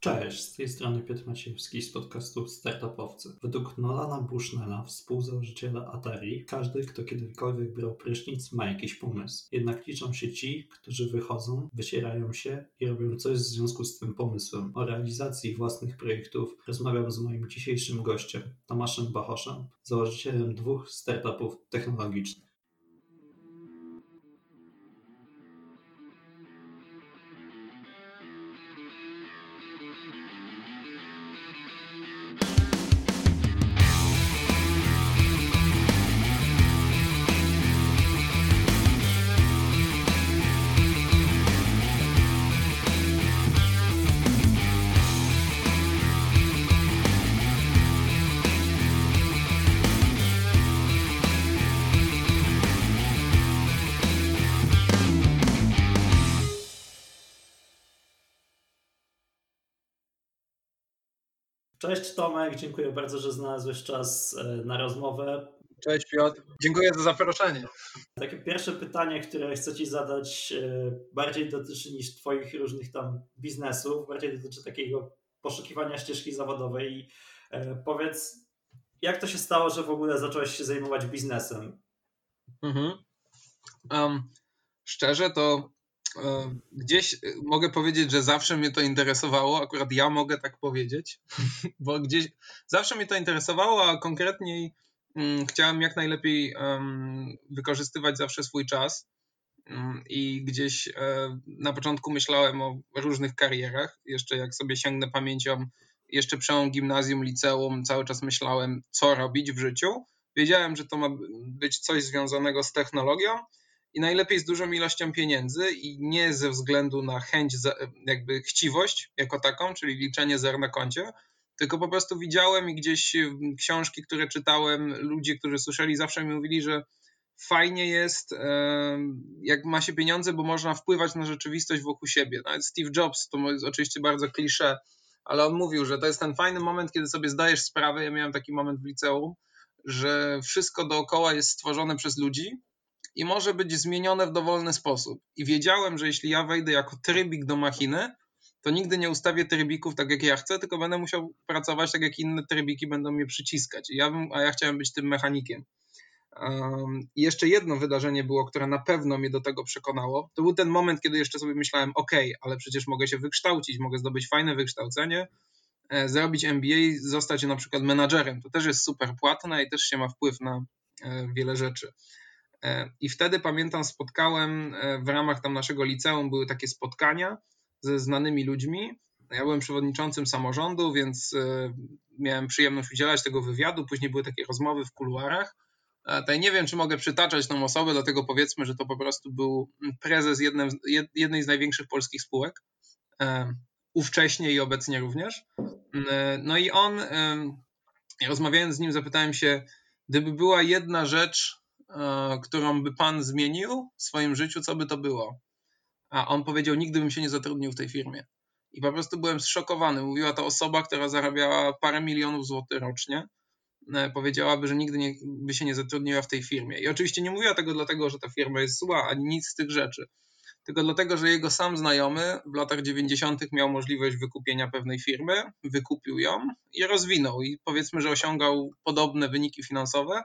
Cześć, z tej strony Piotr Maciejewski z podcastu Startupowcy. Według Nolana Bushnella, współzałożyciela Atari, każdy, kto kiedykolwiek brał prysznic, ma jakiś pomysł. Jednak liczą się ci, którzy wychodzą, wycierają się i robią coś w związku z tym pomysłem. O realizacji własnych projektów rozmawiam z moim dzisiejszym gościem, Tomaszem Bachoszem, założycielem dwóch startupów technologicznych. Cześć Tomek, dziękuję bardzo, że znalazłeś czas e, na rozmowę. Cześć Piotr, dziękuję za zaproszenie. Takie pierwsze pytanie, które chcę Ci zadać, e, bardziej dotyczy niż Twoich różnych tam biznesów, bardziej dotyczy takiego poszukiwania ścieżki zawodowej. E, powiedz, jak to się stało, że w ogóle zacząłeś się zajmować biznesem? Mhm. Um, szczerze to gdzieś e, mogę powiedzieć, że zawsze mnie to interesowało, akurat ja mogę tak powiedzieć, bo gdzieś zawsze mnie to interesowało, a konkretniej um, chciałem jak najlepiej wykorzystywać zawsze swój czas. Um, I gdzieś e, na początku myślałem o różnych karierach. Jeszcze jak sobie sięgnę pamięcią, jeszcze przełom gimnazjum, liceum, cały czas myślałem, co robić w życiu. Wiedziałem, że to ma być coś związanego z technologią, i najlepiej z dużą ilością pieniędzy i nie ze względu na chęć, jakby chciwość jako taką, czyli liczenie zer na koncie, tylko po prostu widziałem i gdzieś książki, które czytałem, ludzie, którzy słyszeli, zawsze mi mówili, że fajnie jest, jak ma się pieniądze, bo można wpływać na rzeczywistość wokół siebie. Nawet Steve Jobs, to jest oczywiście bardzo klisze, ale on mówił, że to jest ten fajny moment, kiedy sobie zdajesz sprawę, ja miałem taki moment w liceum, że wszystko dookoła jest stworzone przez ludzi, i może być zmienione w dowolny sposób. I wiedziałem, że jeśli ja wejdę jako trybik do machiny, to nigdy nie ustawię trybików tak, jak ja chcę, tylko będę musiał pracować tak, jak inne trybiki będą mnie przyciskać. Ja bym, a ja chciałem być tym mechanikiem. Um, I jeszcze jedno wydarzenie było, które na pewno mnie do tego przekonało. To był ten moment, kiedy jeszcze sobie myślałem, ok, ale przecież mogę się wykształcić, mogę zdobyć fajne wykształcenie, e, zrobić MBA, zostać na przykład menadżerem. To też jest super płatne i też się ma wpływ na e, wiele rzeczy. E, I wtedy pamiętam, spotkałem e, w ramach tam naszego liceum, były takie spotkania ze znanymi ludźmi. Ja byłem przewodniczącym samorządu, więc e, miałem przyjemność udzielać tego wywiadu. Później były takie rozmowy w kuluarach. Tutaj nie wiem, czy mogę przytaczać tą osobę, dlatego powiedzmy, że to po prostu był prezes jednej, jednej z największych polskich spółek. Ówcześnie i obecnie również. No i on, rozmawiając z nim, zapytałem się, gdyby była jedna rzecz, którą by pan zmienił w swoim życiu, co by to było? A on powiedział, nigdy bym się nie zatrudnił w tej firmie. I po prostu byłem zszokowany. Mówiła to osoba, która zarabiała parę milionów złotych rocznie. E, powiedziałaby, że nigdy nie, by się nie zatrudniła w tej firmie. I oczywiście nie mówiła tego dlatego, że ta firma jest zła, ani nic z tych rzeczy. Tylko dlatego, że jego sam znajomy w latach 90. miał możliwość wykupienia pewnej firmy, wykupił ją i rozwinął. I powiedzmy, że osiągał podobne wyniki finansowe,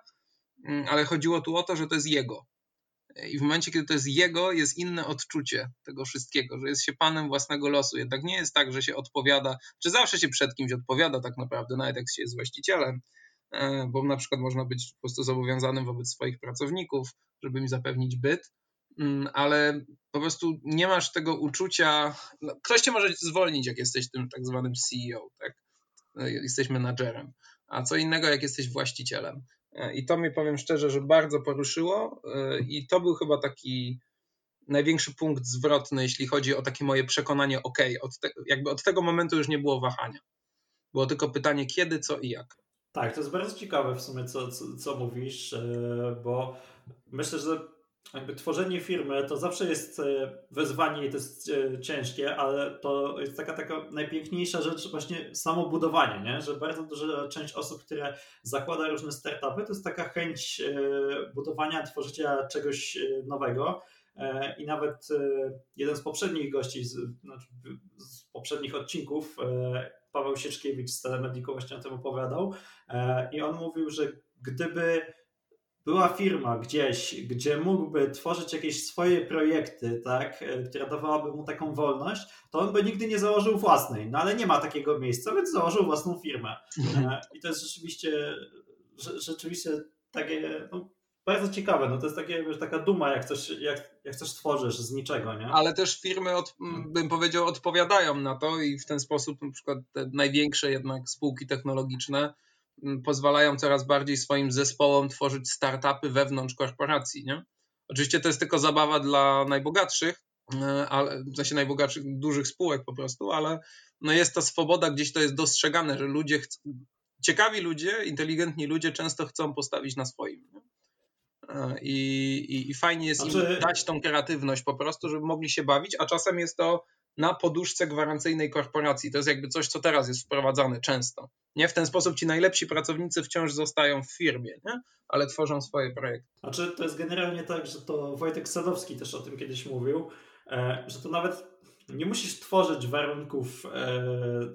ale chodziło tu o to, że to jest jego. I w momencie, kiedy to jest jego, jest inne odczucie tego wszystkiego, że jest się panem własnego losu. Jednak nie jest tak, że się odpowiada, czy zawsze się przed kimś odpowiada tak naprawdę, nawet jak się jest właścicielem, e, bo na przykład można być po prostu zobowiązanym wobec swoich pracowników, żeby im zapewnić byt, mm, ale po prostu nie masz tego uczucia. No, ktoś cię może zwolnić, jak jesteś tym tak zwanym CEO, tak? E, jesteś menadżerem, a co innego, jak jesteś właścicielem. I to mnie powiem szczerze, że bardzo poruszyło e, i to był chyba taki największy punkt zwrotny, jeśli chodzi o takie moje przekonanie, ok, od te, jakby od tego momentu już nie było wahania. Było tylko pytanie kiedy, co i jak. Tak, to jest bardzo ciekawe w sumie, co, co, co mówisz, e, bo myślę, że jakby tworzenie firmy to zawsze jest e, wyzwanie i to jest e, ciężkie, ale to jest taka, taka najpiękniejsza rzecz właśnie samo budowanie, nie? że bardzo duża część osób, które zakłada różne startupy, to jest taka chęć e, budowania, tworzenia czegoś nowego, i nawet jeden z poprzednich gości, z, znaczy z poprzednich odcinków, Paweł Sieczkiewicz z Telemediku właśnie o tym opowiadał i on mówił, że gdyby była firma gdzieś, gdzie mógłby tworzyć jakieś swoje projekty, tak, e, która dawałaby mu taką wolność, to on by nigdy nie założył własnej. No ale nie ma takiego miejsca, więc założył własną firmę. E, I to jest rzeczywiście, rzeczywiście takie no, bardzo ciekawe. No to jest takie, wiesz, taka duma, jak coś, jak, jak coś tworzysz z niczego, nie? Ale też firmy, od, bym powiedział, odpowiadają na to i w ten sposób na przykład te największe jednak spółki technologiczne pozwalają coraz bardziej swoim zespołom tworzyć startupy wewnątrz korporacji. Nie? Oczywiście to jest tylko zabawa dla najbogatszych, e, ale, w sensie najbogatszych, dużych spółek po prostu, ale no jest ta swoboda, gdzieś to jest dostrzegane, że ludzie, chcą, ciekawi ludzie, inteligentni ludzie często chcą postawić na swoim. Nie? E, I, i, I, fajnie jest znaczy... im dać tą kreatywność po prostu, żeby mogli się bawić, a czasem jest to na poduszce gwarancyjnej korporacji. To jest jakby coś, co teraz jest wprowadzane często. Nie w ten sposób ci najlepsi pracownicy wciąż zostają w firmie, nie? ale tworzą swoje projekty. Znaczy, to jest generalnie tak, że to Wojtek Sadowski też o tym kiedyś mówił, e, że to nawet nie musisz tworzyć warunków e,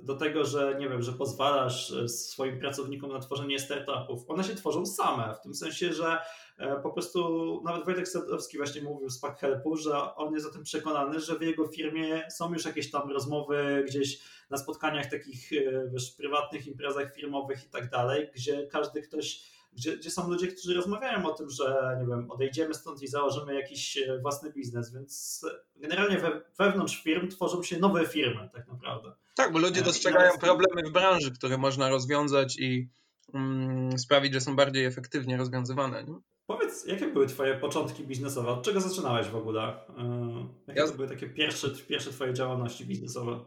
do tego, że nie wiem, że pozwalasz e, swoim pracownikom na tworzenie startupów. One się tworzą same, w tym sensie, że e, po prostu nawet Wojtek Sadowski właśnie mówił z Pack Helpu, że on jest o tym przekonany, że w jego firmie są już jakieś tam rozmowy gdzieś na spotkaniach takich wiesz, prywatnych imprezach firmowych i tak dalej, gdzie każdy ktoś gdzie, gdzie są ludzie, którzy rozmawiają o tym, że nie wiem, odejdziemy stąd i założymy jakiś e, własny biznes, więc generalnie we, wewnątrz firm tworzą się nowe firmy tak naprawdę. Tak, bo ludzie e, dostrzegają problemy w branży, które można rozwiązać i mm, sprawić, że są bardziej efektywnie rozwiązywane. Nie? Powiedz, jakie były Twoje początki biznesowe? Od czego zaczynałeś w ogóle? E, jakie ja... były takie pierwsze, pierwsze Twoje działalności biznesowe?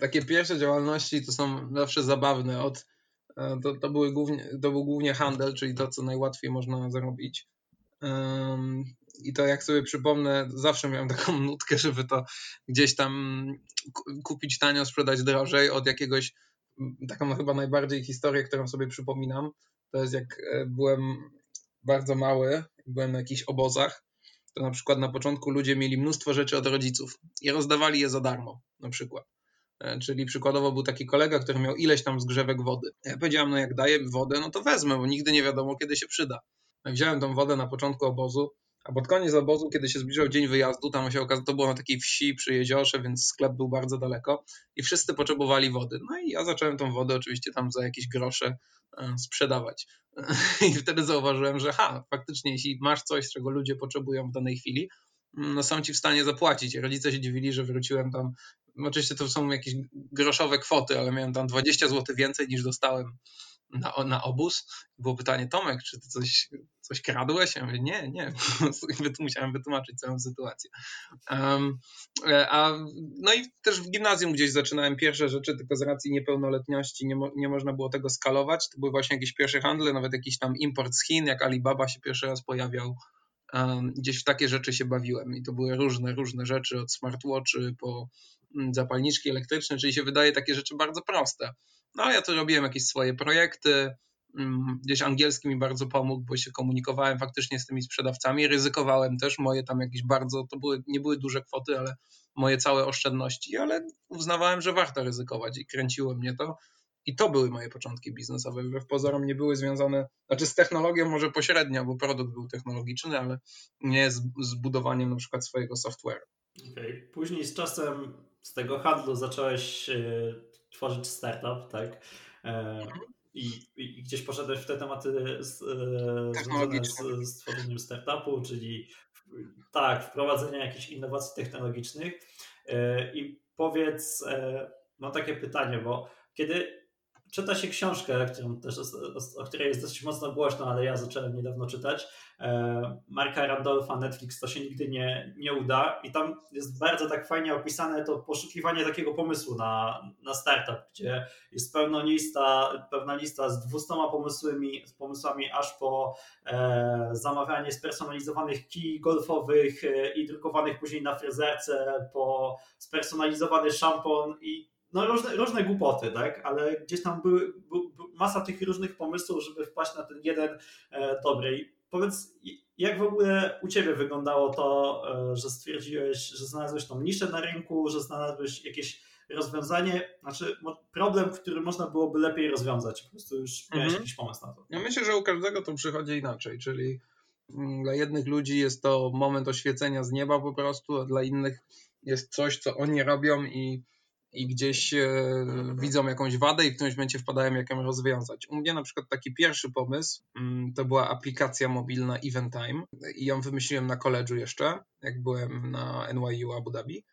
Takie pierwsze działalności to są zawsze zabawne. Od to, to, były głównie, to był głównie handel, czyli to, co najłatwiej można zarobić. I to jak sobie przypomnę, zawsze miałem taką nutkę, żeby to gdzieś tam kupić tanio, sprzedać drożej od jakiegoś, taką chyba najbardziej historię, którą sobie przypominam, to jest jak e, byłem bardzo mały, byłem na jakichś obozach, to na przykład na początku ludzie mieli mnóstwo rzeczy od rodziców i rozdawali je za darmo na przykład. E, czyli przykładowo był taki kolega, który miał ileś tam zgrzewek wody. Ja powiedziałem, no jak daję wodę, no to wezmę, bo nigdy nie wiadomo, kiedy się przyda. Wziąłem tą wodę na początku obozu, a pod koniec obozu, kiedy się zbliżał dzień wyjazdu, tam się okazało, to było na takiej wsi przy jeziorze, więc sklep był bardzo daleko i wszyscy potrzebowali wody. No i ja zacząłem tą wodę oczywiście tam za jakieś grosze e, sprzedawać. I wtedy zauważyłem, że ha, faktycznie, jeśli masz coś, czego ludzie potrzebują w danej chwili, no są ci w stanie zapłacić. Rodzice się dziwili, że wróciłem tam oczywiście to są jakieś groszowe kwoty, ale miałem tam 20 zł więcej niż dostałem na, na obóz. Było pytanie, Tomek, czy ty coś, coś kradłeś? Ja mówię, nie, nie. Musiałem wytłumaczyć całą sytuację. Um, a, no i też w gimnazjum gdzieś zaczynałem pierwsze rzeczy, tylko z racji niepełnoletności nie, mo, nie można było tego skalować. To były właśnie jakieś pierwsze handle, nawet jakiś tam import z Chin, jak Alibaba się pierwszy raz pojawiał gdzieś w takie rzeczy się bawiłem i to były różne, różne rzeczy, od smartwatchy po zapalniczki elektryczne, czyli się wydaje takie rzeczy bardzo proste. No ale ja to robiłem jakieś swoje projekty, mm, gdzieś angielski mi bardzo pomógł, bo się komunikowałem faktycznie z tymi sprzedawcami, ryzykowałem też moje tam jakieś bardzo, to były, nie były duże kwoty, ale moje całe oszczędności, ale uznawałem, że warto ryzykować i kręciło mnie to. I to były moje początki biznesowe. Wbrew pozorom nie były związane, znaczy z technologią może pośrednio, bo produkt był technologiczny, ale nie z, z budowaniem na przykład swojego software'u. Okay. Później z czasem z tego handlu zacząłeś e, tworzyć startup, tak? E, i, i, gdzieś poszedłeś w te tematy z, e, związane z, z tworzeniem startupu, czyli tak, wprowadzenia jakichś innowacji technologicznych. I powiedz, mam takie pytanie, bo kiedy czyta się książkę, którą też, o której jest dosyć mocno głośno, ale ja zacząłem niedawno czytać. E, Marka Randolfa, Netflix, to się nigdy nie, nie uda. I tam jest bardzo tak fajnie opisane to poszukiwanie takiego pomysłu na, na startup, gdzie jest pełna lista, pewna lista z 200 pomysłami, z pomysłami aż po e, zamawianie spersonalizowanych kij golfowych e, i drukowanych później na fryzerce, po spersonalizowany szampon i no różne, różne głupoty, tak, ale gdzieś tam były, by, by, masa tych różnych pomysłów, żeby wpaść na ten jeden e, dobry. I powiedz, jak w ogóle u Ciebie wyglądało to, e, że stwierdziłeś, że znalazłeś tą niszę na rynku, że znalazłeś jakieś rozwiązanie, znaczy problem, który można byłoby lepiej rozwiązać. Po prostu już miałeś mhm. jakiś pomysł na to. Ja myślę, że u każdego to przychodzi inaczej, czyli mm, dla jednych ludzi jest to moment oświecenia z nieba po prostu, a dla innych jest coś, co oni robią i, i gdzieś e, widzą jakąś wadę i w którymś momencie wpadają, jak ją rozwiązać. U mnie na przykład taki pierwszy pomysł mm, to była aplikacja mobilna Eventime i ją wymyśliłem na koledżu jeszcze, jak byłem na NYU Abu Dhabi.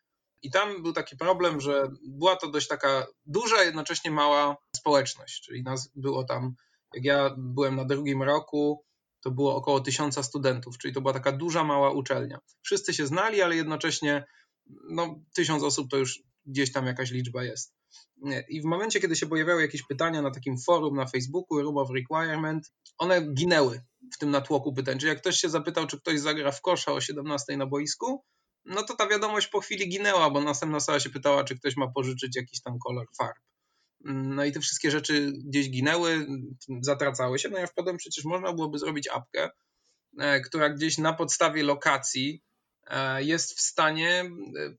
I tam był taki problem, że była to dość taka duża, jednocześnie mała społeczność, czyli nas było tam, jak ja byłem na drugim roku, to było około tysiąca studentów, czyli to była taka duża, mała uczelnia. Wszyscy się znali, ale jednocześnie no, tysiąc osób to już gdzieś tam jakaś liczba jest. I w momencie, kiedy się pojawiały jakieś pytania na takim forum na Facebooku, Room of Requirement, one ginęły w tym natłoku pytań. Czyli jak ktoś się zapytał, czy ktoś zagra w kosza o 17 na boisku, no to ta wiadomość po chwili ginęła, bo następna osoba się pytała, czy ktoś ma pożyczyć jakiś tam kolor farb. No i te wszystkie rzeczy gdzieś ginęły, zatracały się. No ja wpadłem, przecież można byłoby zrobić apkę, e, która gdzieś na podstawie lokacji jest w stanie e,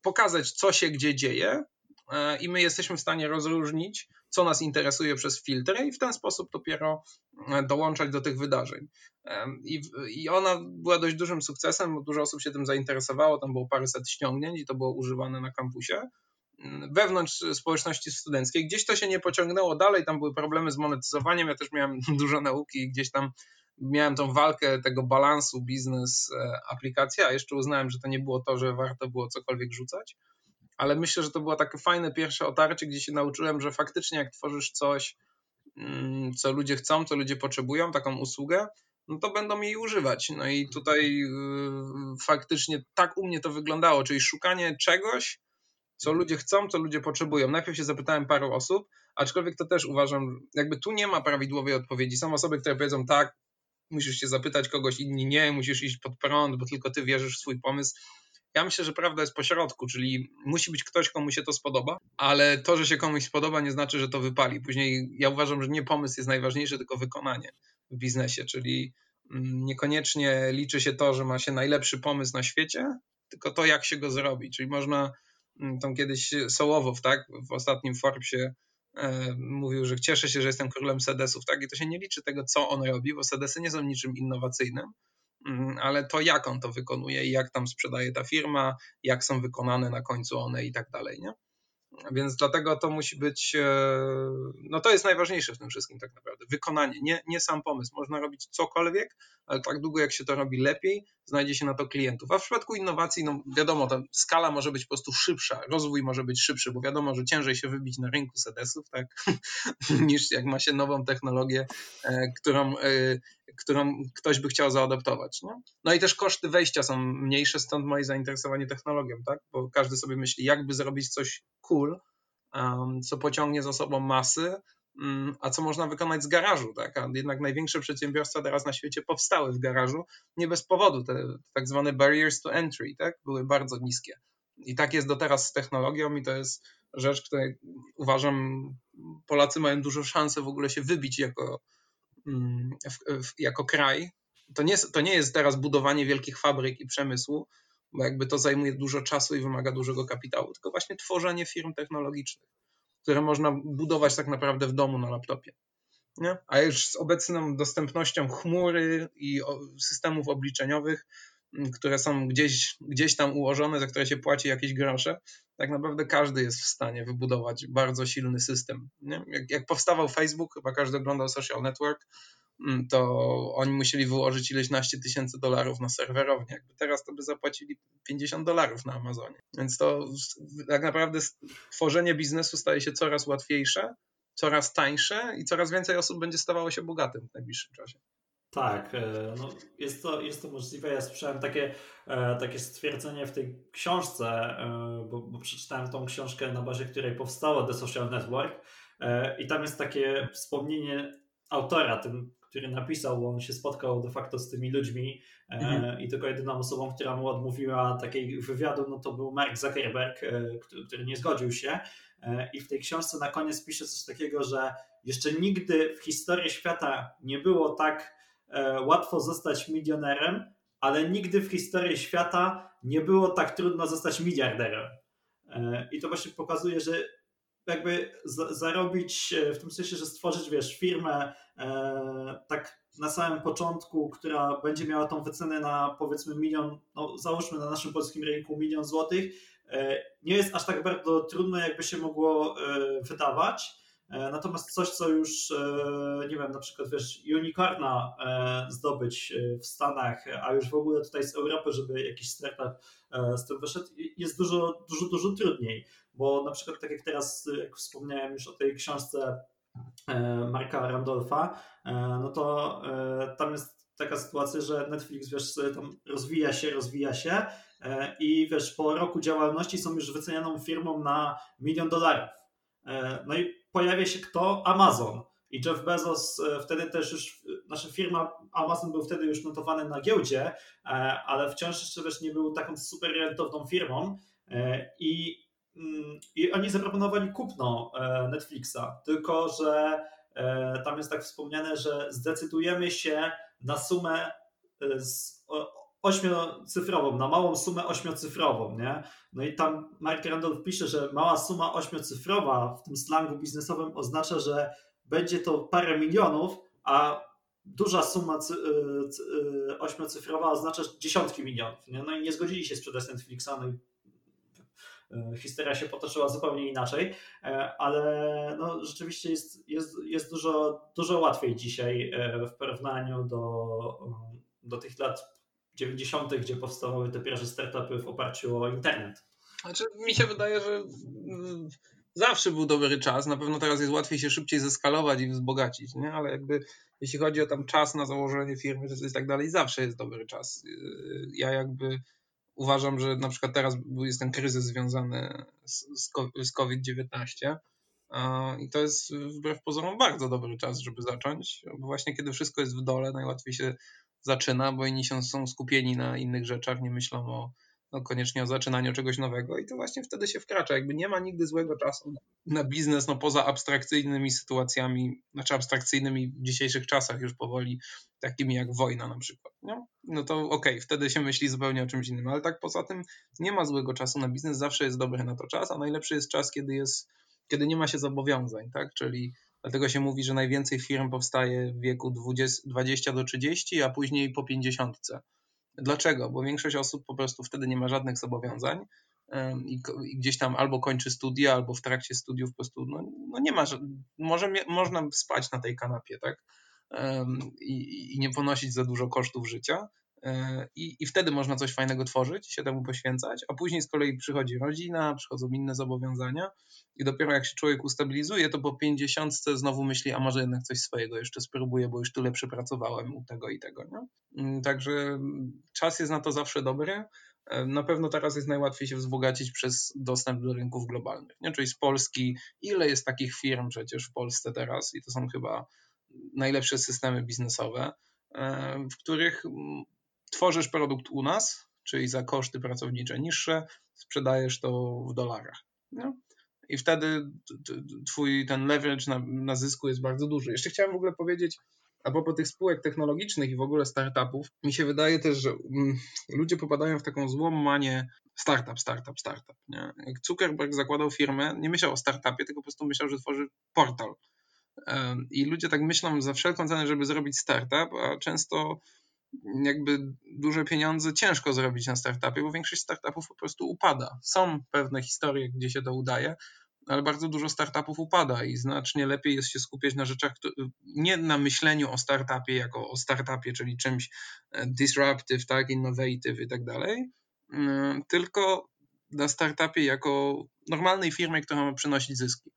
pokazać, co się gdzie dzieje, i my jesteśmy w stanie rozróżnić, co nas interesuje przez filtry, i w ten sposób dopiero dołączać do tych wydarzeń. I, I ona była dość dużym sukcesem, bo dużo osób się tym zainteresowało, tam było paręset ściągnięć i to było używane na kampusie. Mm, wewnątrz społeczności studenckiej. Gdzieś to się nie pociągnęło dalej, tam były problemy z monetyzowaniem. Ja też miałem dużo nauki i gdzieś tam miałem tą walkę tego balansu biznes, e, aplikacja, a jeszcze uznałem, że to nie było to, że warto było cokolwiek rzucać. Ale myślę, że to było takie fajne pierwsze otarcie, gdzie się nauczyłem, że faktycznie jak tworzysz coś, mm, co ludzie chcą, co ludzie potrzebują, taką usługę, no to będą jej używać. No i tutaj yy, faktycznie tak u mnie to wyglądało, czyli szukanie czegoś, co ludzie chcą, co ludzie potrzebują. Najpierw się zapytałem paru osób, aczkolwiek to też uważam, jakby tu nie ma prawidłowej odpowiedzi. Są osoby, które powiedzą tak, musisz się zapytać kogoś, inni nie, musisz iść pod prąd, bo tylko ty wierzysz w swój pomysł. Ja myślę, że prawda jest po środku, czyli musi być ktoś, komu się to spodoba, ale to, że się komuś spodoba, nie znaczy, że to wypali. Później ja uważam, że nie pomysł jest najważniejszy, tylko wykonanie w biznesie, czyli mm, niekoniecznie liczy się to, że ma się najlepszy pomysł na świecie, tylko to, jak się go zrobi. Czyli można Mm, tam kiedyś Sołowow, tak, w ostatnim Forbesie mówił, że cieszę się, że jestem królem sedesów, tak, i to się nie liczy tego, co on robi, bo sedesy nie są niczym innowacyjnym, mm, ale to, jak on to wykonuje i jak tam sprzedaje ta firma, jak są wykonane na końcu one i tak dalej, nie? Więc dlatego to musi być, e, no to jest najważniejsze w tym wszystkim tak naprawdę. Wykonanie, nie, nie sam pomysł. Można robić cokolwiek, ale tak długo jak się to robi lepiej, znajdzie się na to klientów. A w przypadku innowacji, no wiadomo, ta skala może być po prostu szybsza, rozwój może być szybszy, bo wiadomo, że ciężej się wybić na rynku sedesów, tak, niż jak ma się nową technologię, e, którą, e, którą ktoś by chciał zaadoptować. Nie? No i też koszty wejścia są mniejsze, stąd moje zainteresowanie technologią, tak, bo każdy sobie myśli, jakby zrobić coś cool, co pociągnie za sobą masy, Mm, a co można wykonać z garażu, tak? A jednak największe przedsiębiorstwa teraz na świecie powstały w garażu nie bez powodu. Te tak zwane barriers to entry, tak? Były bardzo niskie. I tak jest do teraz z technologią i to jest rzecz, której uważam Polacy mają dużo szansę w ogóle się wybić jako, mm, jako kraj. To nie, to nie jest teraz budowanie wielkich fabryk i przemysłu, bo jakby to zajmuje dużo czasu i wymaga dużego kapitału, tylko właśnie tworzenie firm technologicznych które można budować tak naprawdę w domu na laptopie. Nie? A już z obecną dostępnością chmury i systemów obliczeniowych, które są gdzieś, gdzieś tam ułożone, za które się płaci jakieś grosze, tak naprawdę każdy jest w stanie wybudować bardzo silny system. Jak, jak powstawał Facebook, chyba każdy oglądał Social Network, Mm, to oni musieli wyłożyć ileś naście tysięcy dolarów na serwerownię. Jakby teraz to by zapłacili 50 dolarów na Amazonie. Więc to tak naprawdę tworzenie biznesu staje się coraz łatwiejsze, coraz tańsze i coraz więcej osób będzie stawało się bogatym w najbliższym czasie. Tak, e, no jest, to, jest to możliwe. Ja słyszałem takie, e, takie stwierdzenie w tej książce, e, bo, bo przeczytałem tą książkę, na bazie której powstało The Social Network i tam jest takie wspomnienie autora, tym który napisał, bo on się spotkał de facto z tymi ludźmi e, mhm. i tylko jedyną osobą, która mu odmówiła takiej wywiadu, no to był Mark Zuckerberg, e, który, który nie zgodził się. E, I w tej książce na koniec pisze coś takiego, że jeszcze nigdy w historii świata nie było tak łatwo zostać milionerem, ale nigdy w historii świata nie było tak trudno zostać miliarderem. E, I to właśnie pokazuje, że jakby zarobić w tym sensie, że stworzyć, wiesz, firmę tak na samym początku, która będzie miała tą wycenę na powiedzmy milion, no załóżmy na naszym polskim rynku milion złotych, nie jest aż tak bardzo trudno, jakby się mogło wydawać. E, natomiast coś, co już, e, nie wiem, na przykład wiesz, unicorna e, zdobyć w Stanach, a już w ogóle tutaj z Europy, żeby jakiś startup z tym wyszedł, jest dużo, dużo, dużo trudniej. Bo na przykład, tak jak teraz, jak wspomniałem już o tej książce Marka Randolfa, no to tam jest taka sytuacja, że Netflix, wiesz, tam rozwija się, rozwija się i wiesz, po roku działalności są już wycenianą firmą na milion dolarów. No i pojawia się kto? Amazon. I Jeff Bezos e, wtedy też już, nasza firma Amazon był wtedy już notowany na giełdzie, e, ale wciąż jeszcze wiesz, nie był taką super rentowną firmą e, i, i oni zaproponowali kupno Netflixa, tylko że tam jest tak wspomniane, że zdecydujemy się na sumę z ośmiocyfrową, na małą sumę ośmiocyfrową, nie? No i tam Mark Randolph pisze, że mała suma ośmiocyfrowa w tym slangu biznesowym oznacza, że będzie to parę milionów, a duża suma y, y, ośmiocyfrowa oznacza dziesiątki milionów. Nie? No i nie zgodzili się sprzedać Netflixa, no i historia się potoczyła zupełnie inaczej, ale no, rzeczywiście jest, jest, jest dużo, dużo łatwiej dzisiaj w porównaniu do, do tych lat 90., gdzie powstawały te pierwsze startupy w oparciu o internet. Znaczy, mi się wydaje, że mm, zawsze był dobry czas. Na pewno teraz jest łatwiej się szybciej zeskalować i wzbogacić, nie? ale jakby jeśli chodzi o tam czas na założenie firmy i tak dalej, zawsze jest dobry czas. Y, ja jakby uważam, że na przykład teraz jest ten kryzys związany z, z COVID-19 i to jest wbrew pozorom bardzo dobry czas, żeby zacząć, bo właśnie kiedy wszystko jest w dole, najłatwiej się zaczyna, bo inni się, są skupieni na innych rzeczach, nie myślą o, no, koniecznie o zaczynaniu czegoś nowego i to właśnie wtedy się wkracza. Jakby nie ma nigdy złego czasu na biznes, no poza abstrakcyjnymi sytuacjami, znaczy abstrakcyjnymi w dzisiejszych czasach już powoli, takimi jak wojna na przykład. Nie? No to okej, okay, wtedy się myśli zupełnie o czymś innym, ale tak poza tym nie ma złego czasu na biznes, zawsze jest dobry na to czas, a najlepszy jest czas, kiedy jest, kiedy nie ma się zobowiązań, tak? Czyli Dlatego się mówi, że najwięcej firm powstaje w wieku 20, 20 do 30, a później po 50. Dlaczego? Bo większość osób po prostu wtedy nie ma żadnych zobowiązań i, gdzieś tam albo kończy studia, albo w trakcie studiów po prostu no, no nie ma, może, można spać na tej kanapie, tak? I, I nie ponosić za dużo kosztów życia. E, I, I wtedy można coś fajnego tworzyć, się temu poświęcać, a później z kolei przychodzi rodzina, przychodzą inne zobowiązania i dopiero jak się człowiek ustabilizuje, to po 50 znowu myśli, a może jednak coś swojego jeszcze spróbuję, bo już tyle przepracowałem u tego i tego. Nie? Mm, także czas jest na to zawsze dobry. E, na pewno teraz jest najłatwiej się wzbogacić przez dostęp do rynków globalnych. Nie? Czyli z Polski, ile jest takich firm przecież w Polsce teraz i to są chyba najlepsze systemy biznesowe, e, w których tworzysz produkt u nas, czyli za koszty pracownicze niższe, sprzedajesz to w dolarach. No? I wtedy twój ten leverage na, na zysku jest bardzo duży. Jeszcze chciałem w ogóle powiedzieć, a propos tych spółek technologicznych i w ogóle startupów, mi się wydaje też, że mm, ludzie popadają w taką złą manię startup, startup, startup. Nie? Jak Zuckerberg zakładał firmę, nie myślał o startupie, tylko po prostu myślał, że tworzy portal. I ludzie tak myślą za wszelką cenę, żeby zrobić startup, a często jakby duże pieniądze ciężko zrobić na startupie, bo większość startupów po prostu upada. Są pewne historie, gdzie się to udaje, ale bardzo dużo startupów upada i znacznie lepiej jest się skupiać na rzeczach, nie na myśleniu o startupie jako o startupie, czyli czymś e, disruptive, tak, innovative i tak dalej, mm, tylko na startupie jako normalnej firmie, która ma przynosić zyski.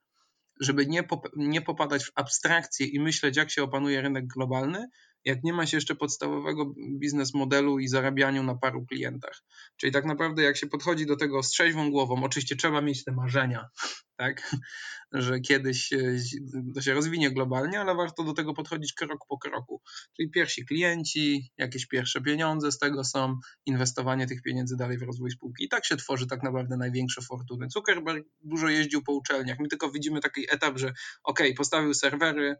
Żeby nie, pop nie popadać w abstrakcję i myśleć, jak się opanuje rynek globalny, jak nie ma się jeszcze podstawowego biznes modelu i zarabianiu na paru klientach. Czyli tak naprawdę jak się podchodzi do tego z trzeźwą głową, oczywiście trzeba mieć te marzenia, tak, że kiedyś to się rozwinie globalnie, ale warto do tego podchodzić krok po kroku. Czyli pierwsi klienci, jakieś pierwsze pieniądze z tego są, inwestowanie tych pieniędzy dalej w rozwój spółki. I tak się tworzy tak naprawdę największe fortuny. Zuckerberg dużo jeździł po uczelniach. My tylko widzimy taki etap, że ok, postawił serwery,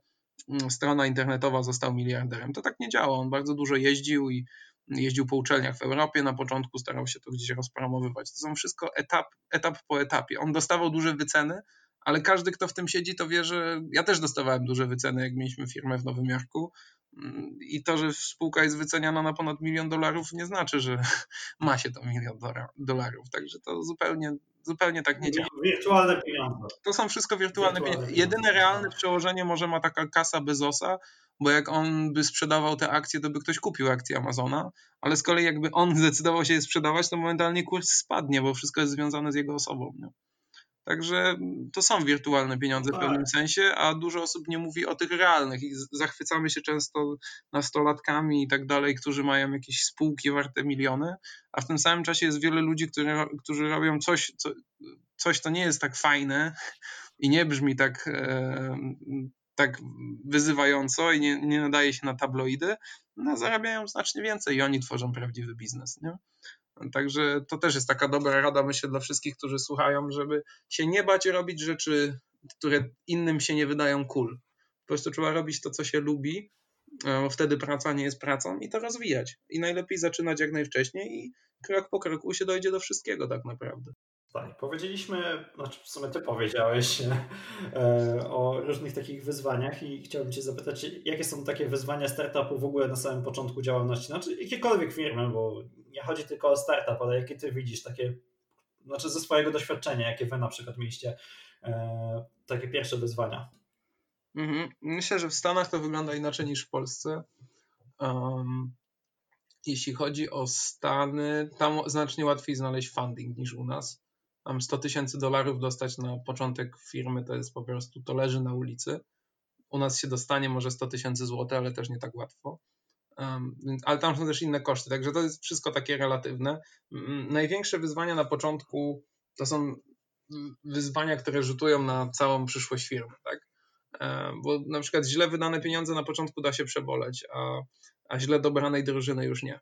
strona internetowa został miliarderem. To tak nie działa. On bardzo dużo jeździł i jeździł po uczelniach w Europie, na początku starał się to gdzieś rozpromowywać. To są wszystko etap, etap po etapie. On dostawał duże wyceny, ale każdy, kto w tym siedzi, to wie, że ja też dostawałem duże wyceny, jak mieliśmy firmę w Nowym Jorku. I to, że spółka jest wyceniana na ponad milion dolarów, nie znaczy, że ma się to milion dolarów. Także to zupełnie, zupełnie tak nie działa. Wirtualne pieniądze. To są wszystko wirtualne, wirtualne pieniądze. Jedyne realne przełożenie może ma taka kasa Bezosa, bo jak on by sprzedawał te akcje, to by ktoś kupił akcje Amazona, ale z kolei jakby on zdecydował się je sprzedawać, to momentalnie kurs spadnie, bo wszystko jest związane z jego osobą. Nie? Także to są wirtualne pieniądze w tak. pewnym sensie, a dużo osób nie mówi o tych realnych i zachwycamy się często nastolatkami i tak dalej, którzy mają jakieś spółki warte miliony, a w tym samym czasie jest wiele ludzi, którzy, którzy robią coś, co, coś, co nie jest tak fajne i nie brzmi tak, e, tak wyzywająco i nie, nie nadaje się na tabloidy, no, zarabiają znacznie więcej i oni tworzą prawdziwy biznes. Nie? Także to też jest taka dobra rada, myślę, dla wszystkich, którzy słuchają, żeby się nie bać robić rzeczy, które innym się nie wydają cool. Po prostu trzeba robić to, co się lubi, bo wtedy praca nie jest pracą i to rozwijać. I najlepiej zaczynać jak najwcześniej i krok po kroku się dojdzie do wszystkiego tak naprawdę. Tak, powiedzieliśmy, znaczy w sumie ty powiedziałeś e, o różnych takich wyzwaniach i chciałbym cię zapytać, jakie są takie wyzwania startupu w ogóle na samym początku działalności, znaczy jakiekolwiek firmy, bo nie chodzi tylko o startup, ale jakie ty widzisz takie, znaczy ze swojego doświadczenia, jakie wy na przykład mieliście e, takie pierwsze wyzwania? Mhm. Myślę, że w Stanach to wygląda inaczej niż w Polsce. Um, jeśli chodzi o Stany, tam znacznie łatwiej znaleźć funding niż u nas tam 100 tysięcy dolarów dostać na początek firmy, to jest po prostu, to leży na ulicy. U nas się dostanie może 100 tysięcy złotych, ale też nie tak łatwo. Um, ale tam są też inne koszty, także to jest wszystko takie relatywne. Największe wyzwania na początku to są wyzwania, które rzutują na całą przyszłość firmy, tak? Bo na przykład źle wydane pieniądze na początku da się przeboleć, a, a źle dobranej drużyny już nie.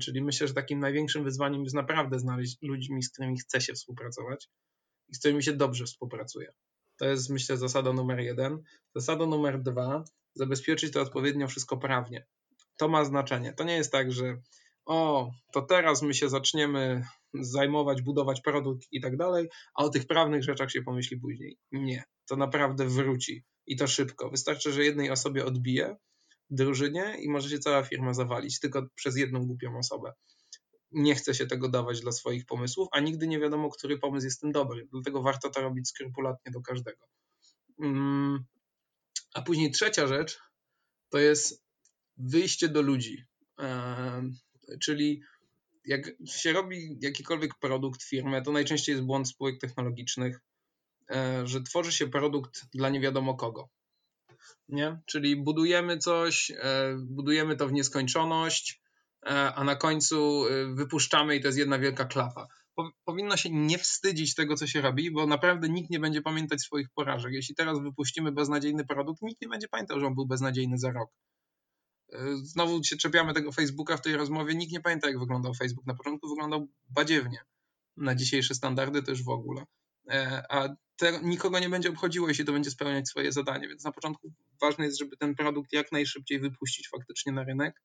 Czyli myślę, że takim największym wyzwaniem jest naprawdę znaleźć ludźmi, z którymi chce się współpracować i z którymi się dobrze współpracuje. To jest, myślę, zasada numer jeden. Zasada numer dwa, zabezpieczyć to odpowiednio wszystko prawnie. To ma znaczenie. To nie jest tak, że o, to teraz my się zaczniemy zajmować, budować produkt i tak dalej, a o tych prawnych rzeczach się pomyśli później. Nie, to naprawdę wróci i to szybko. Wystarczy, że jednej osobie odbije, drużynie i może się cała firma zawalić tylko przez jedną głupią osobę. Nie chce się tego dawać dla swoich pomysłów, a nigdy nie wiadomo, który pomysł jest tym dobry. Dlatego warto to robić skrupulatnie do każdego. Mm, a później trzecia rzecz to jest wyjście do ludzi. Czyli jak się robi jakikolwiek produkt, firmę, to najczęściej jest błąd spółek technologicznych, e, że tworzy się produkt dla nie wiadomo kogo nie? Czyli budujemy coś, e, budujemy to w nieskończoność, e, a na końcu e, wypuszczamy i to jest jedna wielka klapa. Powinno się nie wstydzić tego, co się robi, bo naprawdę nikt nie będzie pamiętać swoich porażek. Jeśli teraz wypuścimy beznadziejny produkt, nikt nie będzie pamiętał, że on był beznadziejny za rok. Znowu się czepiamy tego Facebooka w tej rozmowie. Nikt nie pamięta, jak wyglądał Facebook. Na początku wyglądał badziewnie. Na dzisiejsze standardy też w ogóle. A te, nikogo nie będzie obchodziło, jeśli to będzie spełniać swoje zadanie. Więc na początku ważne jest, żeby ten produkt jak najszybciej wypuścić faktycznie na rynek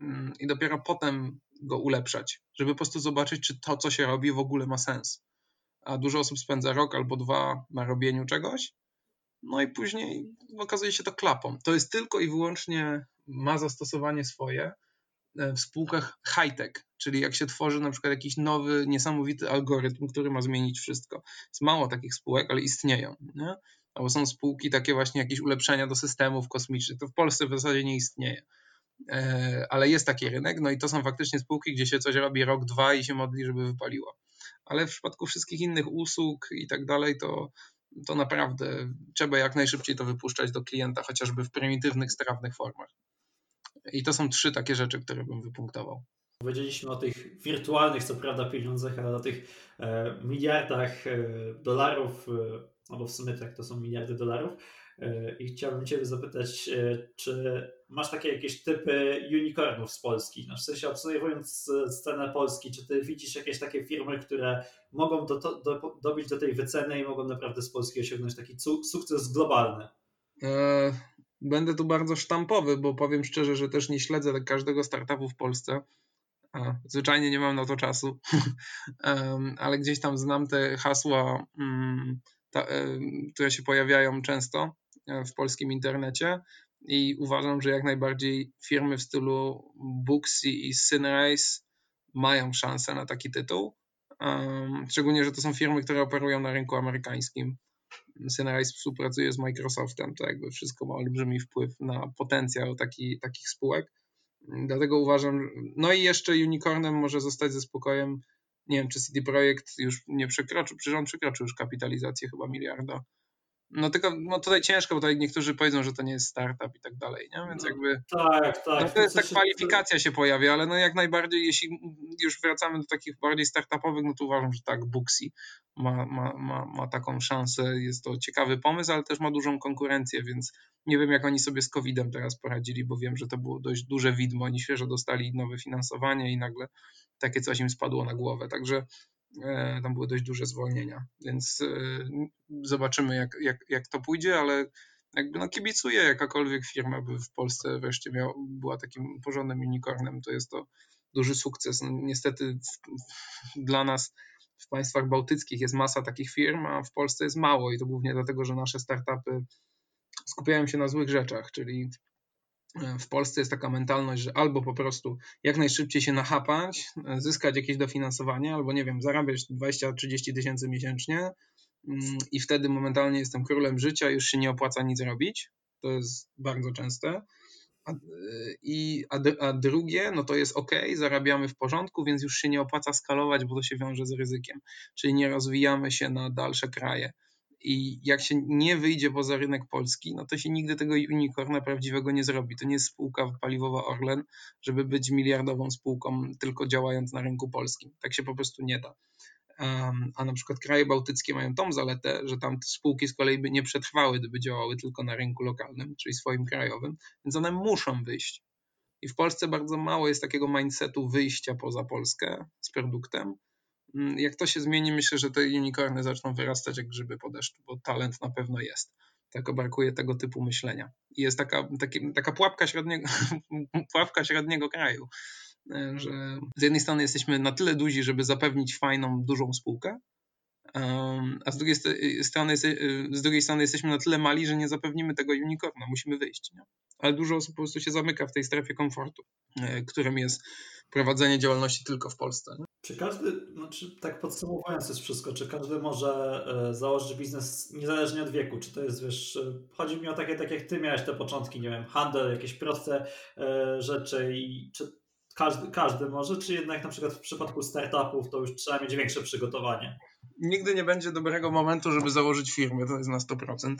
mm, i dopiero potem go ulepszać, żeby po prostu zobaczyć, czy to, co się robi, w ogóle ma sens. A dużo osób spędza rok albo dwa na robieniu czegoś, no i później okazuje się to klapą. To jest tylko i wyłącznie ma zastosowanie swoje E, w spółkach high-tech, czyli jak się tworzy na przykład jakiś nowy, niesamowity algorytm, który ma zmienić wszystko. Jest mało takich spółek, ale istnieją. Nie? Albo są spółki takie właśnie jakieś ulepszenia do systemów kosmicznych. To w Polsce w zasadzie nie istnieje. E, ale jest taki rynek, no i to są faktycznie spółki, gdzie się coś robi rok, dwa i się modli, żeby wypaliło. Ale w przypadku wszystkich innych usług i tak dalej, to, to naprawdę trzeba jak najszybciej to wypuszczać do klienta, chociażby w prymitywnych, strawnych formach. I to są trzy takie rzeczy, które bym wypunktował. Powiedzieliśmy o tych wirtualnych, co prawda, pieniądzach, ale o tych e, miliardach e, dolarów, e, albo w sumie tak, to są miliardy dolarów. E, I chciałbym Cię zapytać, e, czy masz takie jakieś typy unicornów z Polski? No w sensie obserwując scenę Polski, czy Ty widzisz jakieś takie firmy, które mogą do, do, dobić do tej wyceny i mogą naprawdę z Polski osiągnąć taki sukces globalny? E, będę tu bardzo sztampowy, bo powiem szczerze, że też nie śledzę każdego startupu w Polsce. Zwyczajnie nie mam na to czasu, ale gdzieś tam znam te hasła, mm, które się pojawiają często e, w polskim internecie i uważam, że jak najbardziej firmy w stylu Booksy i Synrise mają szansę na taki tytuł. Szczególnie, że to są firmy, które operują na rynku amerykańskim. Synrise współpracuje z Microsoftem, to jakby wszystko ma olbrzymi wpływ na potencjał taki, takich spółek. Dlatego uważam, no i jeszcze unicornem może zostać ze spokojem, nie wiem, czy CD Projekt już nie przekroczył, przecież on przekroczył już kapitalizację chyba miliarda no tylko no tutaj ciężko, bo tutaj niektórzy powiedzą, że to nie jest startup i tak dalej, nie? Więc no, jakby. Tak, tak. No to jest ta kwalifikacja się pojawia, ale no jak najbardziej, jeśli już wracamy do takich bardziej startupowych, no to uważam, że tak, Booksy ma, ma, ma, ma taką szansę. Jest to ciekawy pomysł, ale też ma dużą konkurencję, więc nie wiem, jak oni sobie z COVID-em teraz poradzili, bo wiem, że to było dość duże widmo. Oni świeżo dostali nowe finansowanie i nagle takie coś im spadło na głowę. Także tam były dość duże zwolnienia, więc e, zobaczymy, jak, jak, jak to pójdzie, ale jakby no kibicuję jakakolwiek firma by w Polsce wreszcie miał, była takim porządnym unicornem, to jest to duży sukces. No, niestety w, dla nas w państwach bałtyckich jest masa takich firm, a w Polsce jest mało i to głównie dlatego, że nasze startupy skupiają się na złych rzeczach, czyli E, w Polsce jest taka mentalność, że albo po prostu jak najszybciej się nachapać, e, zyskać jakieś dofinansowanie, albo nie wiem, zarabiać 20-30 tysięcy miesięcznie mm, i wtedy momentalnie jestem królem życia, już się nie opłaca nic robić. To jest bardzo częste. A, e, i, a, a drugie, no to jest ok, zarabiamy w porządku, więc już się nie opłaca skalować, bo to się wiąże z ryzykiem. Czyli nie rozwijamy się na dalsze kraje. I jak się nie wyjdzie poza rynek polski, no to się nigdy tego unicorna prawdziwego nie zrobi. To nie jest spółka paliwowa Orlen, żeby być miliardową spółką tylko działając na rynku polskim. Tak się po prostu nie da. A na przykład kraje bałtyckie mają tą zaletę, że tam spółki z kolei by nie przetrwały, gdyby działały tylko na rynku lokalnym, czyli swoim krajowym, więc one muszą wyjść. I w Polsce bardzo mało jest takiego mindsetu wyjścia poza Polskę z produktem, jak to się zmieni, myślę, że te unicorny zaczną wyrastać jak grzyby po deszczu, bo talent na pewno jest. Tylko brakuje tego typu myślenia. I jest taka, taki, taka pułapka, średniego, pułapka średniego kraju, e, że z jednej strony jesteśmy na tyle duzi, żeby zapewnić fajną, dużą spółkę, a z drugiej, strony, e, z drugiej strony jesteśmy na tyle mali, że nie zapewnimy tego unicorna, musimy wyjść. Nie? Ale dużo osób po prostu się zamyka w tej strefie komfortu, e, którym jest prowadzenie działalności tylko w Polsce. Nie? Czy każdy, znaczy tak podsumowując jest wszystko, czy każdy może e, założyć biznes niezależnie od wieku? Czy to jest, wiesz, e, chodzi mi o takie, tak jak ty miałeś te początki, nie wiem, handel, jakieś proste rzeczy i czy każdy, każdy może, czy jednak na przykład w przypadku startupów to już trzeba mieć większe przygotowanie? Nigdy nie będzie dobrego momentu, żeby założyć firmę, to jest na 100%.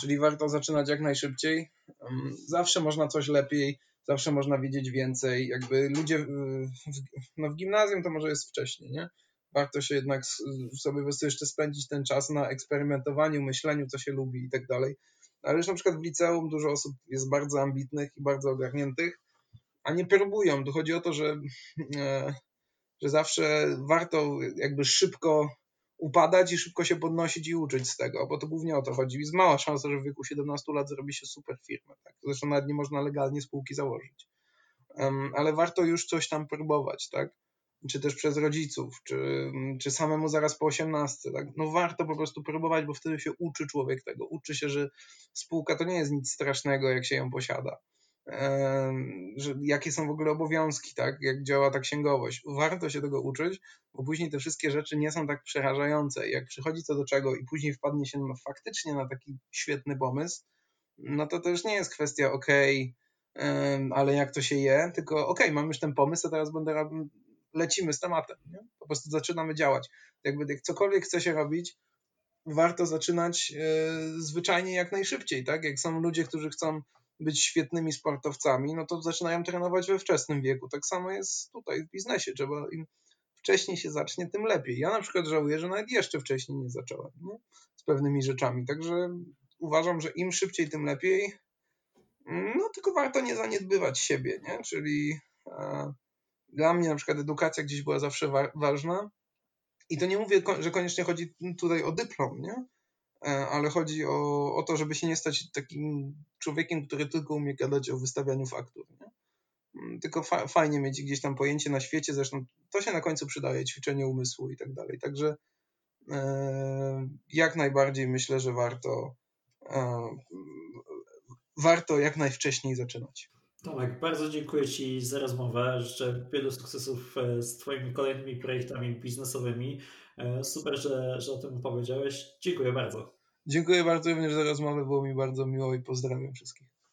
Czyli warto zaczynać jak najszybciej. Zawsze można coś lepiej zawsze można wiedzieć więcej. Jakby ludzie w, no w gimnazjum to może jest wcześniej, nie? Warto się jednak sobie po jeszcze spędzić ten czas na eksperymentowaniu, myśleniu, co się lubi i tak dalej. Ale już na przykład w liceum dużo osób jest bardzo ambitnych i bardzo ogarniętych, a nie próbują. Tu chodzi o to, że, e, że zawsze warto jakby szybko upadać i szybko się podnosić i uczyć z tego, bo to głównie o to chodzi. Jest mała szansa, że w wieku 17 lat zrobi się super firmę. Tak? Zresztą nawet nie można legalnie spółki założyć. Ale warto już coś tam próbować, tak? Czy też przez rodziców, czy, czy samemu zaraz po 18. Tak? No warto po prostu próbować, bo wtedy się uczy człowiek tego. Uczy się, że spółka to nie jest nic strasznego, jak się ją posiada że jakie są w ogóle obowiązki, tak, jak działa ta księgowość. Warto się tego uczyć, bo później te wszystkie rzeczy nie są tak przerażające. Jak przychodzi co do czego i później wpadnie się no, faktycznie na taki świetny pomysł, no to już nie jest kwestia ok, ale jak to się je, tylko ok, mam już ten pomysł, a teraz będę lecimy z tematem, nie? po prostu zaczynamy działać. Jakby jak cokolwiek chce się robić, warto zaczynać e, zwyczajnie jak najszybciej, tak? Jak są ludzie, którzy chcą być świetnymi sportowcami, no to zaczynają trenować we wczesnym wieku. Tak samo jest tutaj w biznesie. Trzeba im wcześniej się zacznie, tym lepiej. Ja na przykład żałuję, że nawet jeszcze wcześniej nie zacząłem nie? z pewnymi rzeczami. Także uważam, że im szybciej, tym lepiej. No tylko warto nie zaniedbywać siebie, nie? Czyli e, dla mnie na przykład edukacja gdzieś była zawsze wa ważna. I to nie mówię, że koniecznie chodzi tutaj o dyplom, nie? Ale chodzi o, o to, żeby się nie stać takim człowiekiem, który tylko umie gadać o wystawianiu faktur. Nie? Mm, tylko fa fajnie mieć gdzieś tam pojęcie na świecie, zresztą to się na końcu przydaje, ćwiczenie umysłu i tak dalej. Także e, jak najbardziej myślę, że warto, e, warto jak najwcześniej zaczynać. Tomek, bardzo dziękuję Ci za rozmowę. Życzę wielu sukcesów e, z Twoimi kolejnymi projektami biznesowymi. E, super, że, że o tym opowiedziałeś. Dziękuję bardzo. Dziękuję bardzo również za rozmowę. Było mi bardzo miło i pozdrawiam wszystkich.